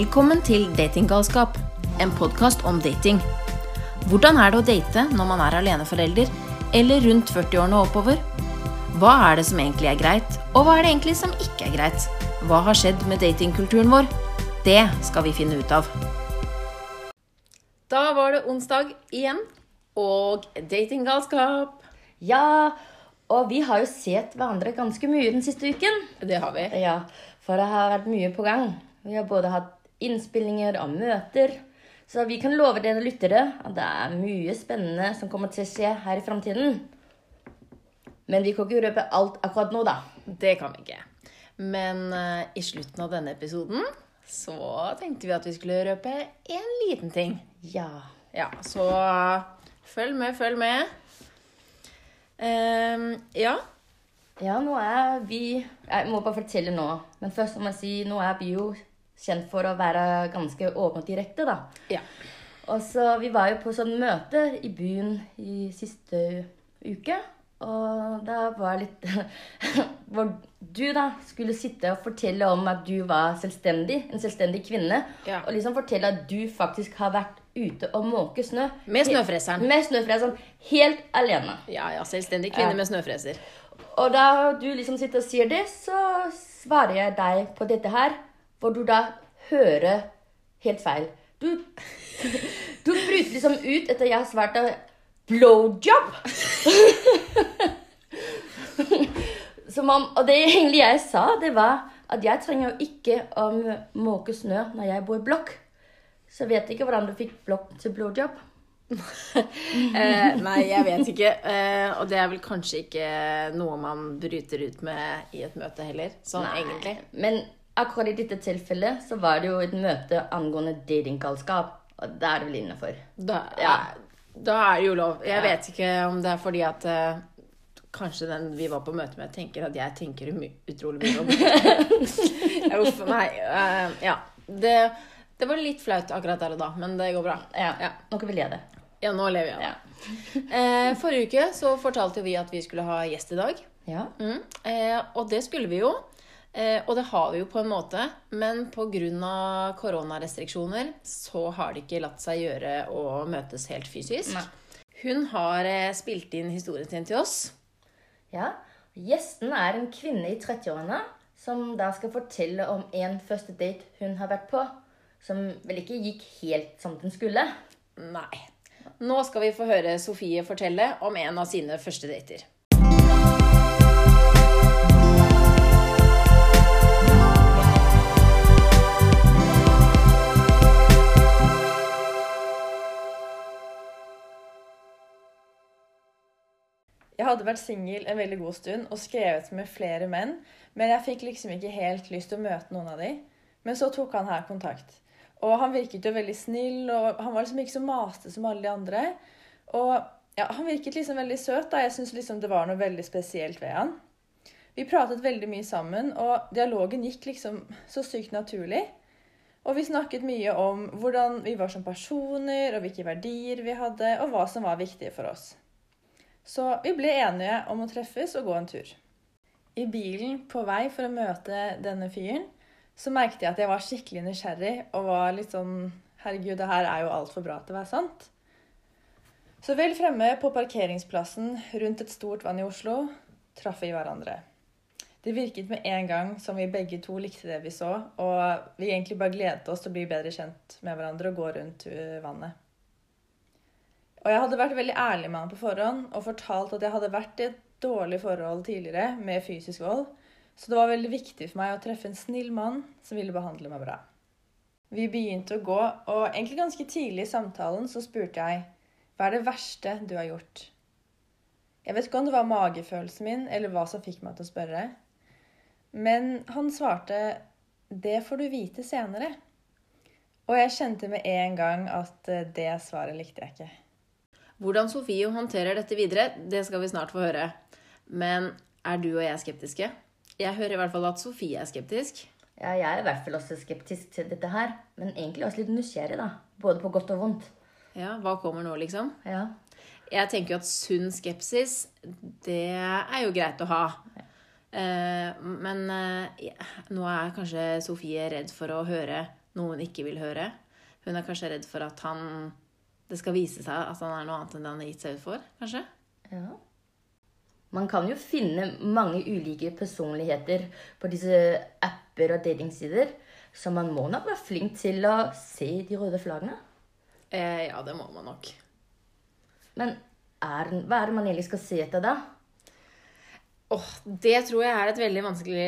Velkommen til Datinggalskap, en podkast om dating. Hvordan er det å date når man er aleneforelder, eller rundt 40-årene og oppover? Hva er det som egentlig er greit, og hva er det egentlig som ikke er greit? Hva har skjedd med datingkulturen vår? Det skal vi finne ut av. Da var det onsdag igjen, og datinggalskap. Ja, og vi har jo sett hverandre ganske mye den siste uken. Det har vi. Ja, for det har vært mye på gang. Vi har både hatt innspillinger og møter. Så vi kan love dere lyttere at det er mye spennende som kommer til å skje her i framtiden. Men vi kan ikke røpe alt akkurat nå, da. Det kan vi ikke. Men uh, i slutten av denne episoden så tenkte vi at vi skulle røpe en liten ting. Ja. Ja, så følg med, følg med. Um, ja. Ja, nå er vi Jeg må bare fortelle nå. Men først må jeg si nå er vi jo kjent for å være ganske åpen og direkte, da. ja. Og så Vi var jo på sånn møte i byen i siste uke. Og da var litt Hvor du da skulle sitte og fortelle om at du var selvstendig, en selvstendig kvinne. Ja. Og liksom fortelle at du faktisk har vært ute og måke snø. Med snøfreseren. Med snøfreseren. Helt alene. Ja, ja, selvstendig kvinne Ja. med snøfreser. Og da du liksom sitter og sier det, så svarer jeg deg på dette her, hvor du da hører helt feil. Du, du bryter liksom ut etter jeg har svart deg blowjob. Om, og det egentlig jeg sa, det var at jeg trenger jo ikke å måke snø når jeg bor i blokk. Så jeg vet ikke hvordan du fikk blokk til blowjob. Eh, nei, jeg vet ikke. Eh, og det er vel kanskje ikke noe man bryter ut med i et møte heller. Sånn Nei. egentlig. Men akkurat i dette tilfellet så var det jo et møte angående datinggalskap. Og da er det vel innafor. Da, Ja. da er det jo lov. Jeg Ja. vet ikke om det er fordi at uh, Kanskje den vi var på møte med, tenker at jeg tenker utrolig mye om det. Uff, nei. Uh, ja. Det, det var litt flaut akkurat der og da, men det går bra. Ja, Ja. Noe vil jeg det. Ja, nå lever jeg. Ja. Eh, forrige uke så fortalte vi at vi skulle ha gjest i dag. ja. Mm. Eh, og det skulle vi jo. Eh, og det har vi jo på en måte. Men pga. koronarestriksjoner så har det ikke latt seg gjøre å møtes helt fysisk. Nei. Hun har eh, spilt inn historien sin til oss. ja. Gjesten er en kvinne i 30-årene som da skal fortelle om en første date hun har vært på. Som vel ikke gikk helt som den skulle. Nei. Nå skal vi få høre Sofie fortelle om en av sine første dater. Hadde vært singel en veldig god stund og skrevet med flere menn, men jeg fikk liksom ikke helt lyst til å møte noen av de. Men så tok han her kontakt. Og han virket jo veldig snill, og han var liksom ikke så maste som alle de andre. Og ja, han virket liksom veldig søt, da. Jeg syns liksom det var noe veldig spesielt ved han. Vi pratet veldig mye sammen, og dialogen gikk liksom så sykt naturlig. Og vi snakket mye om hvordan vi var som personer, og hvilke verdier vi hadde, og hva som var viktig for oss. Så vi ble enige om å treffes og gå en tur. I bilen på vei for å møte denne fyren, så merket jeg at jeg var skikkelig nysgjerrig og var litt sånn Herregud, det her er jo altfor bra til å være sant. Så vel fremme på parkeringsplassen rundt et stort vann i Oslo traff vi hverandre. Det virket med en gang som vi begge to likte det vi så, og vi egentlig bare gledet oss til å bli bedre kjent med hverandre og gå rundt uh, vannet. Og jeg hadde vært veldig ærlig med han på forhånd og fortalt at jeg hadde vært i et dårlig forhold tidligere med fysisk vold, så det var veldig viktig for meg å treffe en snill mann som ville behandle meg bra. Vi begynte å gå, og egentlig ganske tidlig i samtalen så spurte jeg hva er det verste du har gjort? Jeg vet ikke om det var magefølelsen min eller hva som fikk meg til å spørre, men han svarte det får du vite senere. Og jeg kjente med en gang at eh, det svaret likte jeg ikke. Hvordan Sofie håndterer dette videre, det skal vi snart få høre. Men er du og jeg skeptiske? Jeg hører i hvert fall at Sofie er skeptisk. Ja, jeg er i hvert fall også skeptisk til dette her. Men egentlig også litt nysgjerrig, da. Både på godt og vondt. Ja, Hva kommer nå, liksom? Ja. Jeg tenker jo at sunn skepsis, det er jo greit å ha. Eh, men eh, nå er kanskje Sofie redd for å høre noe hun ikke vil høre. Hun er kanskje redd for at han det skal vise seg at han er noe annet enn det han har gitt seg ut for, kanskje? Ja. Man kan jo finne mange ulike personligheter på disse apper og datingsider, så man må nok være flink til å se de røde flaggene. Eh, ja, det må man nok. Men er, hva er det man egentlig skal se etter da? Oh, det tror jeg er et veldig vanskelig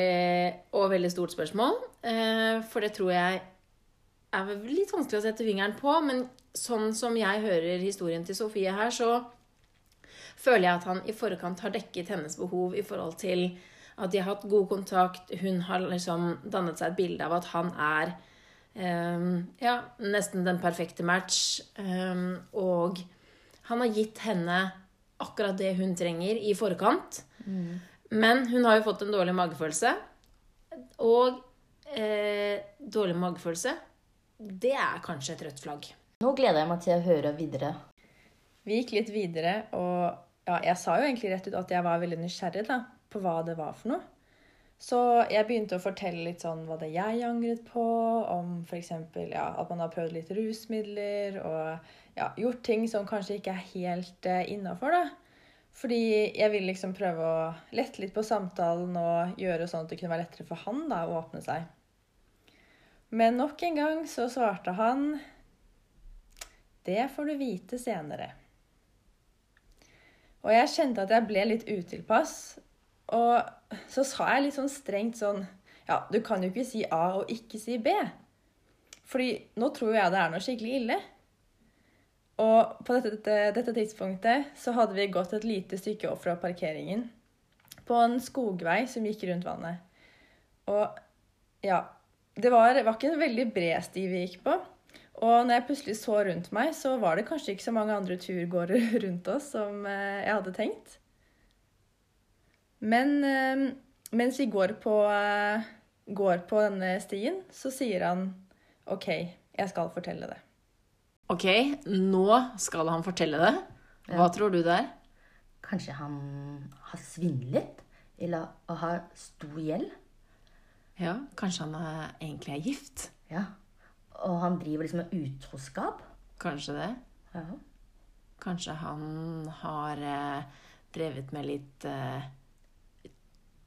og veldig stort spørsmål. Eh, for det tror jeg er litt vanskelig å sette fingeren på. Men sånn som jeg hører historien til Sofie her, så føler jeg at han i forkant har dekket hennes behov i forhold til at de har hatt god kontakt. Hun har liksom dannet seg et bilde av at han er um, ja, nesten den perfekte match. Um, og han har gitt henne akkurat det hun trenger i forkant. Mm. Men hun har jo fått en dårlig magefølelse. Og eh, dårlig magefølelse, det er kanskje et rødt flagg. Nå gleder jeg meg til å høre videre. Vi gikk litt videre, og ja, jeg sa jo egentlig rett ut at jeg var veldig nysgjerrig da, på hva det var for noe. Så jeg begynte å fortelle litt sånn hva det jeg angret på, om f.eks. Ja, at man har prøvd litt rusmidler og ja, gjort ting som kanskje ikke er helt eh, innafor. Fordi jeg vil liksom prøve å lette litt på samtalen og gjøre sånn at det kunne være lettere for han da, å åpne seg. Men nok en gang så svarte han Det får du vite senere. Og jeg kjente at jeg ble litt utilpass. Og så sa jeg litt sånn strengt sånn Ja, du kan jo ikke si A og ikke si B. Fordi nå tror jeg det er noe skikkelig ille. Og på dette, dette, tidspunktet så hadde vi gått et lite stykke opp fra parkeringen. På en skogvei som gikk rundt vannet. Og ja Det var, var ikke en veldig bred sti vi gikk på. Og når jeg plutselig så rundt meg, så var det kanskje ikke så mange andre turgåere rundt oss som eh, jeg hadde tenkt. Men eh, mens vi går på, eh, går på denne stien, så sier han OK, jeg skal fortelle det. Ok, nå skal han fortelle det. Hva tror du det er? Kanskje han har svindlet? Eller har stor gjeld? Ja, kanskje han er, egentlig er gift? Ja, Og han driver liksom med utroskap? Kanskje det. Ja. Kanskje han har eh, drevet med litt eh,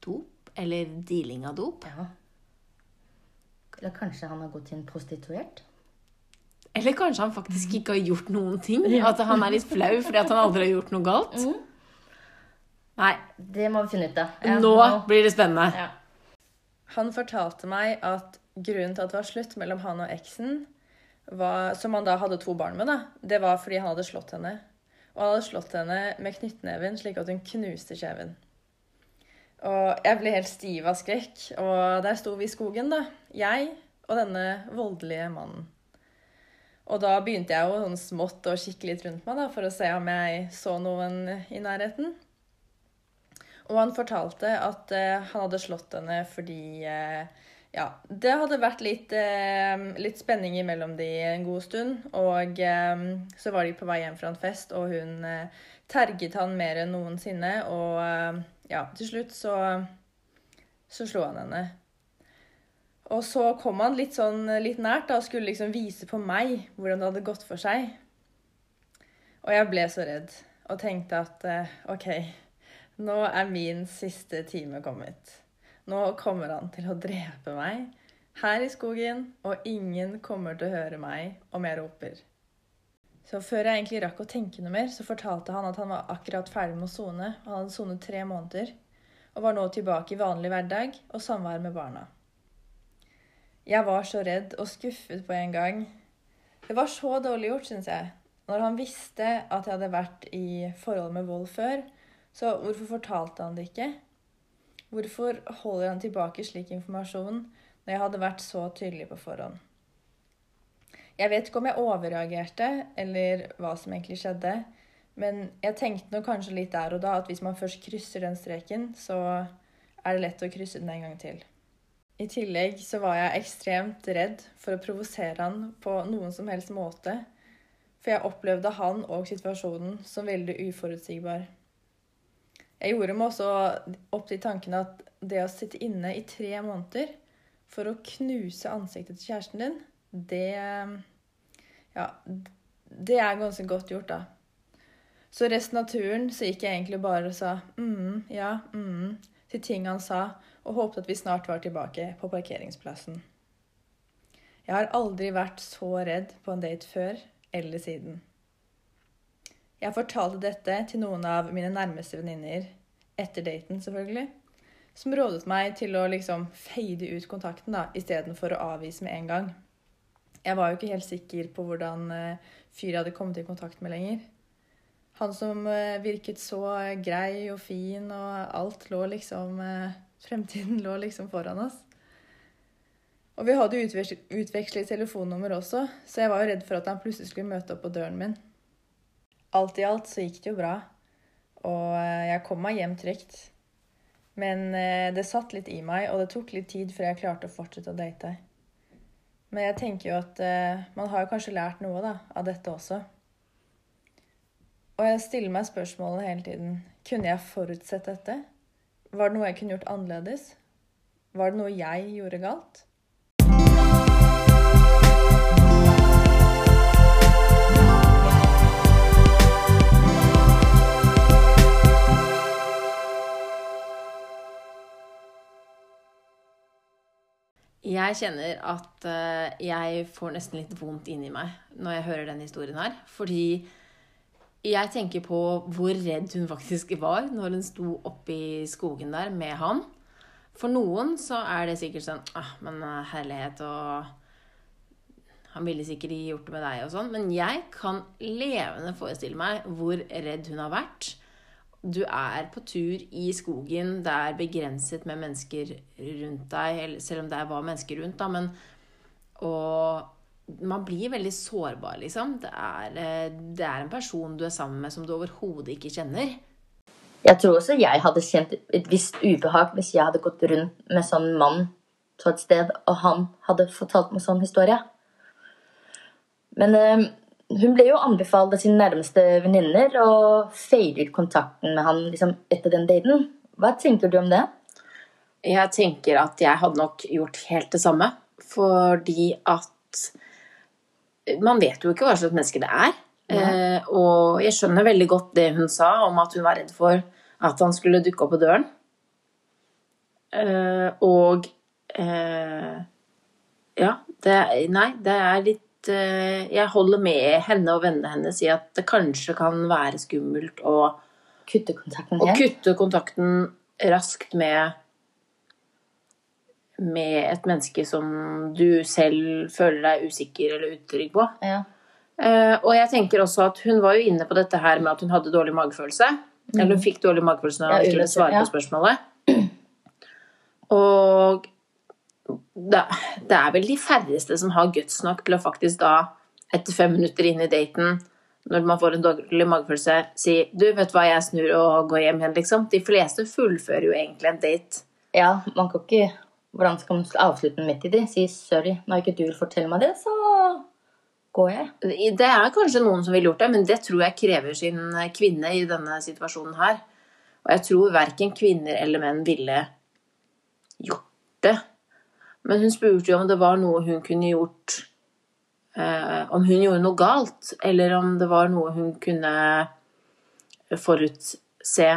dop? Eller dealing av dop? Ja. Eller kanskje han har gått til en prostituert? Eller kanskje han faktisk ikke har gjort noen ting. At han er litt flau fordi han aldri har gjort noe galt. Mm. Nei. Det må vi finne ut av. Ja, nå, nå, blir det spennende. Ja. Han fortalte meg at grunnen til at det var slutt mellom han og eksen, var, som han da hadde to barn med, da, det var fordi han hadde slått henne. Og han hadde slått henne med knyttneven slik at hun knuste kjeven. Og jeg ble helt stiv av skrekk. Og der sto vi i skogen, da. Jeg og denne voldelige mannen. Og da begynte jeg jo sånn smått å kikke litt rundt meg da, for å se om jeg så noen i nærheten. Og han fortalte at uh, han hadde slått henne fordi uh, ja, det hadde vært litt, uh, litt, spenning imellom de en god stund. Og så var de på vei hjem fra en fest, og hun terget han mer enn noensinne. Og ja, til slutt så, så slo han henne. Og så kom han litt sånn litt nært da, og skulle liksom vise på meg hvordan det hadde gått for seg. Og jeg ble så redd og tenkte at eh, OK, nå er min siste time kommet. Nå kommer han til å drepe meg her i skogen, og ingen kommer til å høre meg om jeg roper. Så før jeg egentlig rakk å tenke noe mer, så fortalte han at han var akkurat ferdig med å sone. Han hadde sonet tre måneder og var nå tilbake i vanlig hverdag og samvær med barna. Jeg var så redd og skuffet på en gang. Det var så dårlig gjort, syns jeg. Når han visste at jeg hadde vært i forhold med vold før, så hvorfor fortalte han det ikke? Hvorfor holder han tilbake slik informasjon når jeg hadde vært så tydelig på forhånd? Jeg vet ikke om jeg overreagerte, eller hva som egentlig skjedde, men jeg tenkte nå kanskje litt der og da at hvis man først krysser den streken, så er det lett å krysse den en gang til. I tillegg så var jeg ekstremt redd for å provosere han på noen som helst måte, for jeg opplevde han og situasjonen som veldig uforutsigbar. Jeg gjorde meg også opp til tanken at det å sitte inne i tre måneder for å knuse ansiktet til kjæresten din, det Ja, det er ganske godt gjort, da. Så resten av turen så gikk jeg egentlig bare og sa mm, ja, mm, til ting han sa, og håpet at vi snart var tilbake på parkeringsplassen. Jeg har aldri vært så redd på en date før eller siden. Jeg fortalte dette til noen av mine nærmeste venninner, etter daten selvfølgelig, som rådet meg til å liksom fade ut kontakten da, istedenfor å avvise med en gang. Jeg var jo ikke helt sikker på hvordan fyret jeg hadde kommet i kontakt med lenger. Han som uh, virket så grei og fin, og alt lå liksom uh, Fremtiden lå liksom foran oss. Og vi hadde utvekslet telefonnummer også, så jeg var jo redd for at han plutselig skulle møte opp på døren min. Alt i alt så gikk det jo bra, og jeg kom meg hjem trygt. Men eh, det satt litt i meg, og det tok litt tid før jeg klarte å fortsette å date. Men jeg tenker jo at uh, man har kanskje lært noe da, av dette også. Og jeg stiller meg spørsmålet hele tiden Kunne jeg forutsett dette? Var det noe jeg kunne gjort annerledes? Var det noe jeg gjorde galt? Jeg kjenner at uh, jeg får nesten litt vondt inni meg når jeg hører denne historien her. Fordi jeg tenker på hvor redd hun faktisk var når hun sto oppi skogen der med han. For noen så er det sikkert sånn ah, men eh, herlighet og Han ville sikkert gjort det med deg og sånn. Men jeg kan levende forestille meg hvor redd hun har vært du er på tur i skogen, det er begrenset med mennesker rundt deg, selv om det var mennesker rundt, da, men Og man blir veldig sårbar, liksom. Det er, eh, det er en person du er sammen med som du overhodet ikke kjenner. Jeg tror også jeg hadde kjent et visst ubehag hvis jeg hadde gått rundt med sånn mann på et sted, og han hadde fortalt meg sånn historie. Men eh, hun ble jo anbefalt av sine nærmeste venninner å fade ut kontakten med han liksom, etter den daten. Hva tenker du om det? Jeg tenker at jeg hadde nok gjort helt det samme. Fordi at Man vet jo ikke hva slags menneske det er. Eh, og jeg skjønner veldig godt det hun sa om at hun var redd for at han skulle dukke opp på døren. Eh, og eh, Ja, det, nei, det er litt jeg holder med henne og vennene hennes i at det kanskje kan være skummelt å kutte kontakten, å kutte kontakten raskt med med et menneske som du selv føler deg usikker eller utrygg på. Ja. Uh, og jeg tenker også at hun var jo inne på dette her med at hun hadde dårlig magefølelse. Mm. Eller hun fikk dårlig magefølelse når hun ja, skulle svare ja. på spørsmålet. Og det, det, er vel de færreste som har guts nok til å faktisk da, etter fem minutter inn i daten, når man får en dårlig magefølelse, si du, vet hva, jeg snur og går hjem igjen, liksom. De fleste fullfører jo egentlig en date. Ja, man kan ikke Hvordan skal man avslutte den midt i det? Si sorry, når ikke du vil fortelle meg det, så går jeg. Det er kanskje noen som ville gjort det, men det tror jeg krever sin kvinne i denne situasjonen her. Og jeg tror verken kvinner eller menn ville gjort det. Men hun spurte jo om det var noe hun kunne gjort eh, Om hun gjorde noe galt, eller om det var noe hun kunne forutse.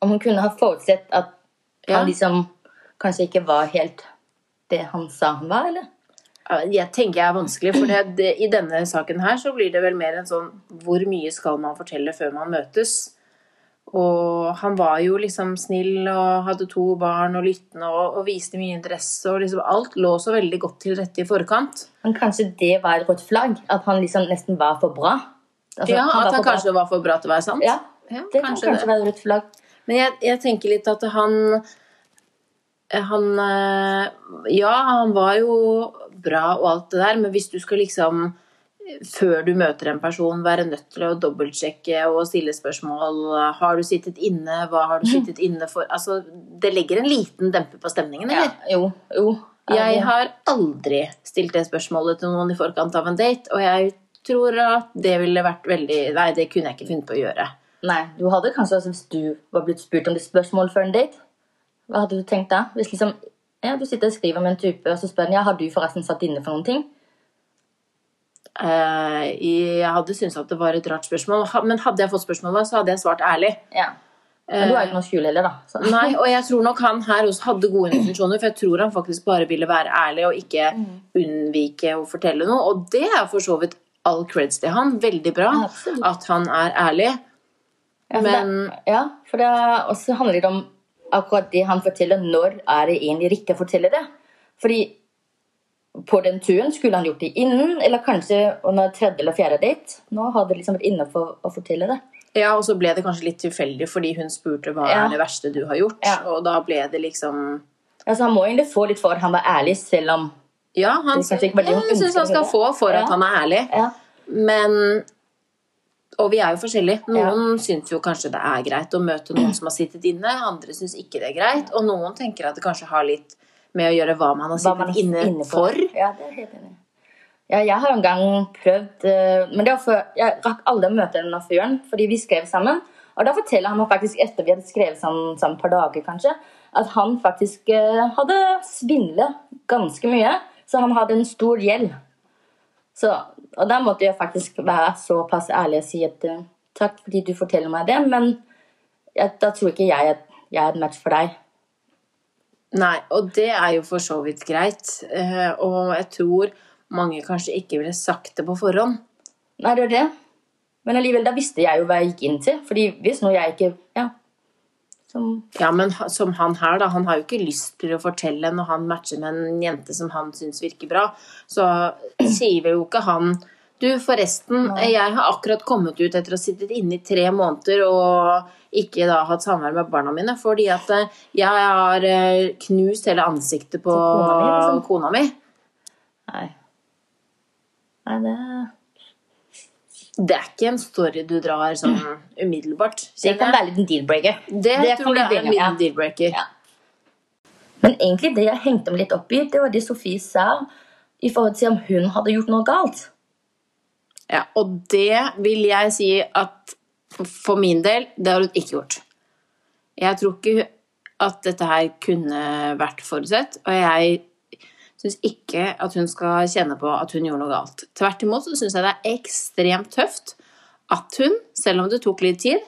Om hun kunne ha forutsett at ja. han liksom kanskje ikke var helt det han sa han var, eller? Jeg tenker jeg er vanskelig, for det, det, i denne saken her så blir det vel mer en sånn Hvor mye skal man fortelle før man møtes? Og han var jo liksom snill og hadde to barn og lyttende og, og viste mye interesse. Og liksom alt lå så veldig godt til rette i forkant. Men kanskje det var et rødt flagg? At han liksom nesten var for bra? Altså, ja, han at han kanskje bra. var for bra til å være sant? Ja, ja det kanskje kan kanskje det. være et rødt flagg. Men jeg, jeg, tenker litt at han Han eh, Ja, han var jo bra og alt det der, men hvis du skal liksom før du møter en person, være nødt til å dobbeltsjekke og stille spørsmål. Har du sittet inne? Hva har du sittet inne for? Altså, det legger en liten demper på stemningen, eller? Ja, jo, jo. Jeg har aldri stilt det spørsmålet til noen i forkant av en date, og jeg tror at det ville vært veldig Nei, det kunne jeg ikke funnet på å gjøre. Nei, du hadde kanskje, Hvis du var blitt spurt om det spørsmålet før en date, hva hadde du tenkt da? Hvis liksom, ja, du sitter og skriver med en type, og så spør han ja, har du forresten satt inne for noen ting. Eh, jeg hadde syntes at det var et rart spørsmål, men hadde jeg fått spørsmålet, så hadde jeg svart ærlig. Ja. Men du har jo ikke noe skjul heller, da. Så. Nei, og jeg tror nok han her også hadde gode intensjoner, for jeg tror han faktisk bare ville være ærlig og ikke unnvike å fortelle noe. Og det er for så vidt all creds til han. Veldig bra Absolutt. at han er ærlig. Ja, Men- det, ja, for det også handler det om akkurat det han forteller. Når er det egentlig riktig å fortelle det? Fordi på den turen skulle han gjort det innen, eller kanskje under tredje eller fjerde date. Nå hadde det liksom vært inne for å fortelle det. Ja, og så ble det kanskje litt tilfeldig fordi hun spurte hva Ja. er det verste du har gjort. Ja. Og da ble det liksom Altså, han må egentlig få litt for at han var ærlig, selv om Ja, han, syns han skal få for at han er ærlig. Ja. Men Og vi er jo forskjellige. Noen syns jo kanskje det er greit å møte noen som har sittet inne. Andre syns ikke det er greit. Og noen tenker at det kanskje har litt med å gjøre hva man har sittet man inne, inne for. Ja, det er helt enig. Ja, jeg har en gang prøvd eh, Men det var før, jeg rakk alle møtene møte denne fyren, fordi vi skrev sammen. Og da forteller han meg faktisk etter vi hadde skrevet sammen, sammen et par dager, kanskje, at han faktisk eh, hadde svindlet ganske mye. Så han hadde en stor gjeld. Så, og da måtte jeg faktisk være såpass ærlig og si at eh, takk fordi du forteller meg det, men jeg, da tror ikke jeg at jeg er et match for deg. Nei, og det er jo for så vidt greit. Eh, Og jeg tror mange kanskje ikke ville sagt det på forhånd. Nei, det er det. Men allikevel, da visste jeg jo hva jeg gikk inn til. Fordi hvis nå jeg ikke Ja. Som Ja, men som han her, da. Han har jo ikke lyst til å fortelle når han matcher med en jente som han syns virker bra. Så sier vel jo ikke han Du, forresten, jeg har akkurat kommet ut etter å ha sittet inne i tre måneder og ikke da hatt samvær med barna mine fordi at eh, jeg har eh, knust hele ansiktet på kona mi, liksom. kona mi. Nei. Nei, det Det er ikke en story du drar sånn umiddelbart. Det kan være litt en deal-breaker. Det, det tror jeg er en liten deal-breaker. Ja. Men egentlig det jeg hengte meg litt opp i, det var det Sofie sa i forhold til om hun hadde gjort noe galt. Ja, og det vil jeg si at for min del, det har hun ikke gjort. Jeg tror ikke at dette her kunne vært forutsett, og jeg syns ikke at hun skal kjenne på at hun gjorde noe galt. Tvert imot så syns jeg det er ekstremt tøft at hun, selv om det tok litt tid,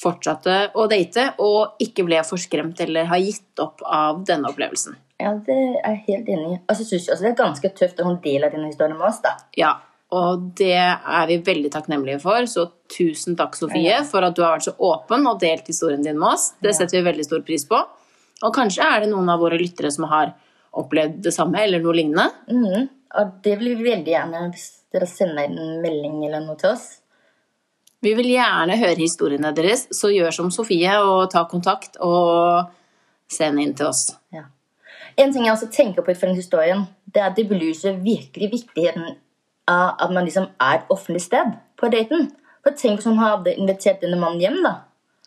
fortsatte å date og ikke ble forskremt eller har gitt opp av denne opplevelsen. Ja, det er jeg helt enig i. Og så syns jeg også det er ganske tøft at hun deler denne historien med oss, da. Ja, og det er vi veldig takknemlige for. Så tusen takk, Sofie, for at du har vært så åpen og delt historien din med oss. Det setter vi veldig stor pris på. Og kanskje er det noen av våre lyttere som har opplevd det samme eller noe lignende. Mm, Og det vil vi veldig gjerne hvis dere sender en melding eller noe til oss. Vi vil gjerne høre historiene deres, så gjør som Sofie og ta kontakt og send inn til oss. Ja. En ting jeg også tenker på ut fra den historien, det er at det belyser virkelig viktigheten av at man liksom er et offentlig sted på daten. For tenk hvis hun hadde invitert denne mannen hjem, da.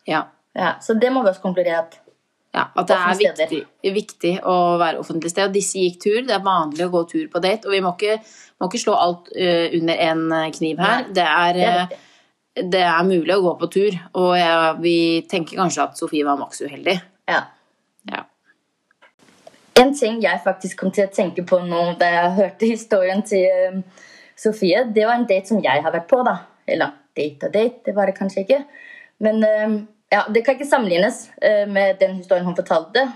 Ja. Ja, så det må vi også konkludere at Ja, at det er viktig, viktig å være offentlig sted. Og disse gikk tur. Det er vanlig å gå tur på date. Og vi må ikke, må ikke slå alt uh, under en kniv her. Nei, Det er, det er det er mulig å gå på tur. Og ja, vi tenker kanskje at Sofie var maks uheldig. Ja. Ja. En ting jeg faktisk kom til å tenke på nå da jeg hørte historien til um, Sofie, det var en date som jeg har vært på, da. Eller date og date, det var det kanskje ikke. Men um, ja, det kan ikke sammenlignes uh, med den historien hun fortalte.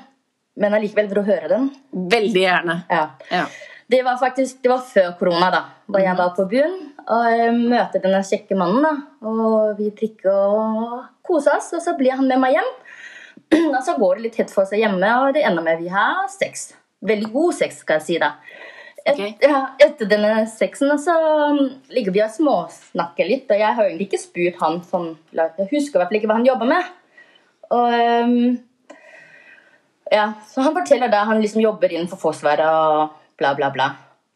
Men allikevel vil du høre den. Veldig gjerne. Ja. Ja. Det var faktisk det var før korona, da. Da jeg var på byen og jeg møter denne kjekke mannen. da. Og vi drikker og koser oss, og så blir han med meg hjem. Og så går det litt hett for seg hjemme, og det ender med at vi har sex. Veldig god sex, skal jeg si. da. Et, Ok. ja, etter denne sexen så um, ligger vi og småsnakker litt. Og jeg har egentlig ikke spurt han sånn Jeg husker i hvert fall ikke hva han jobber med. Og um, ja, Så han forteller da han liksom jobber innenfor Forsvaret og bla, bla, bla.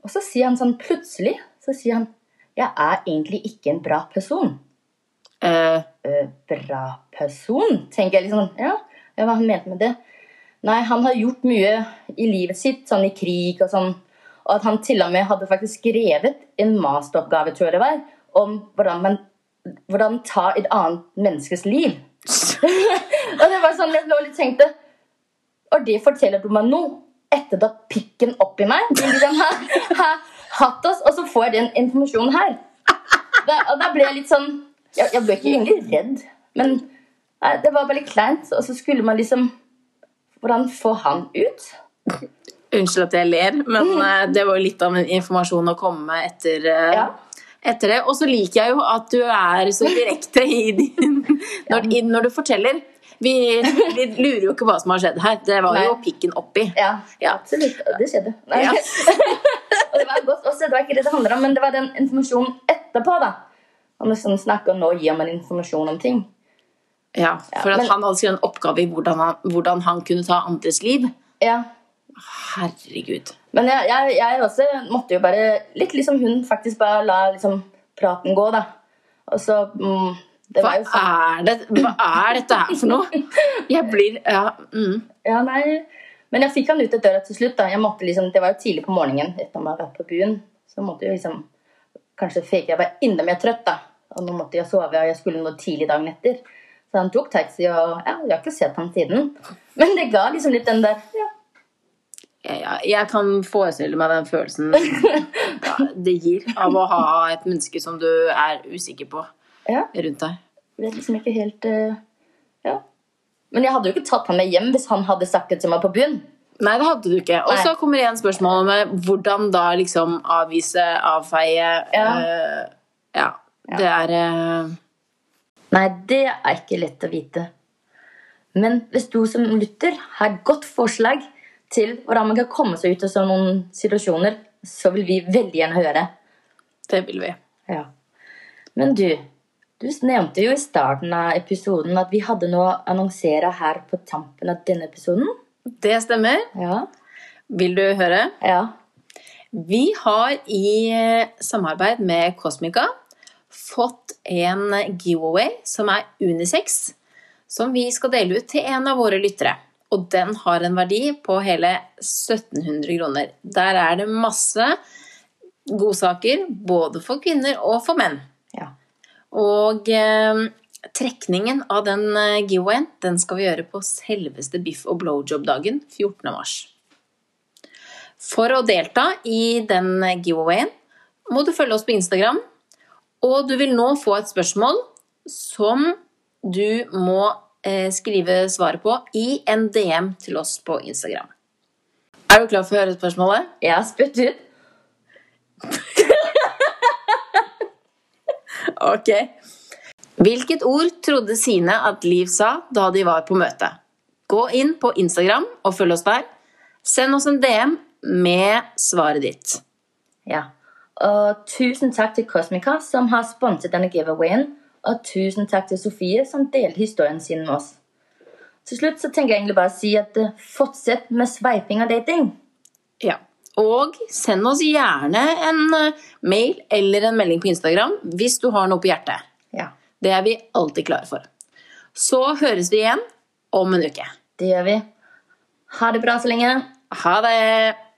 Og så sier han sånn plutselig så sier han, 'Jeg er egentlig ikke en bra person'. Uh. «Øh, bra person? Tenker jeg liksom. Ja, ja, hva han mente med det? Nei, han har gjort mye i livet sitt, sånn i krig og sånn. Og at han til og med hadde faktisk skrevet en masteroppgave, tror jeg det var, om hvordan man hvordan ta et annet menneskes liv. og det var sånn jeg lå litt tenkte Og det forteller du meg nå, etter at pikken oppi meg liksom har, har, hatt oss, og så får jeg den informasjonen her. Da, og da ble jeg litt sånn Jeg, jeg ble ikke egentlig redd, men nei, det var veldig kleint. Og så skulle man liksom Hvordan få han ut? Unnskyld at jeg ler, men mm. det var jo litt av en informasjon å komme med etter, eh, Ja. etter det. Og så liker jeg jo at du er så direkte i din når, i, når du forteller. Vi, vi lurer jo ikke hva som har skjedd her. Det var jo Nei. pikken oppi. Ja, Ja. absolutt. Det skjedde. Ja. og det var godt også, det var ikke det det handler om, men det var den informasjonen etterpå, da. Om vi sånn snakker, nå gir man informasjon om ting. Ja, for Ja, men- han hadde skrevet en oppgave i hvordan han, hvordan han kunne ta andres liv. Ja. Herregud. Men jeg, jeg, jeg også måtte jo bare Litt liksom hun faktisk bare la liksom praten gå, da. Og så mm, Det Hva sånn er, det, hva er dette her for noe? Jeg blir Ja. Mm. Ja, nei. Men jeg fikk han ut av døra til slutt. da. Jeg måtte liksom, Det var jo tidlig på morgenen etter han man hadde vært på byen. Så måtte jeg liksom kanskje fake. Jeg var enda mer trøtt, da. Og nå måtte jeg sove, og jeg skulle noe tidlig dagen etter. Så han tok taxi, og ja, jeg har ikke sett ham siden. Men det ga liksom litt den der ja, Jeg, jeg kan forestille meg den følelsen ja, det gir av å ha et menneske som du er usikker på ja. rundt deg. Det er liksom ikke helt uh, Ja. Men jeg hadde jo ikke tatt ham med hjem hvis han hadde snakket til meg på byen. Nei, det hadde du ikke. Og så kommer igjen spørsmålet med hvordan da liksom avvise, avfeie Ja. Uh, ja. Det er uh... Nei, det er ikke lett å vite. Men hvis du som lytter har et godt forslag til hvordan man kan komme seg ut av sånne situasjoner, så vil vi veldig gjerne høre. Det vil vi. Ja. Men du, du nevnte jo i starten av episoden at vi hadde noe å annonsere her på tampen av denne episoden. Det stemmer. Ja. Vil du høre? Ja. Vi har i samarbeid med Cosmica fått en giveaway som er unisex, som vi skal dele ut til en av våre lyttere. Og den har en verdi på hele 1700 kroner. Der er det masse godsaker, både for kvinner og for menn. ja. Og eh, trekningen av den eh, giveawayen den skal vi gjøre på selveste biff- og blowjob-dagen 14. mars. For å delta i den giveawayen må du følge oss på Instagram, og du vil nå få et spørsmål som du må eh, skrive svaret på i en DM til oss på Instagram. Er du klar for å høre spørsmålet? Ja, spytt ut. Ok. Hvilket ord trodde Sine at Liv sa da de var på møte? Gå inn på Instagram og følg oss der. Send oss en DM med svaret ditt. Ja. Og tusen takk til Cosmica, som har sponset denne giveawayen. Og tusen takk til Sofie, som delte historien sin med oss. Til slutt så tenker jeg egentlig bare å si at eh, fortsett med sveiping og dating. Ja. Og send oss gjerne en eh, mail eller en melding på Instagram hvis du har noe på hjertet. Ja, Det er vi alltid klare for. Så høres vi igjen om en uke. det gjør vi. Ha det bra så lenge. Ha det!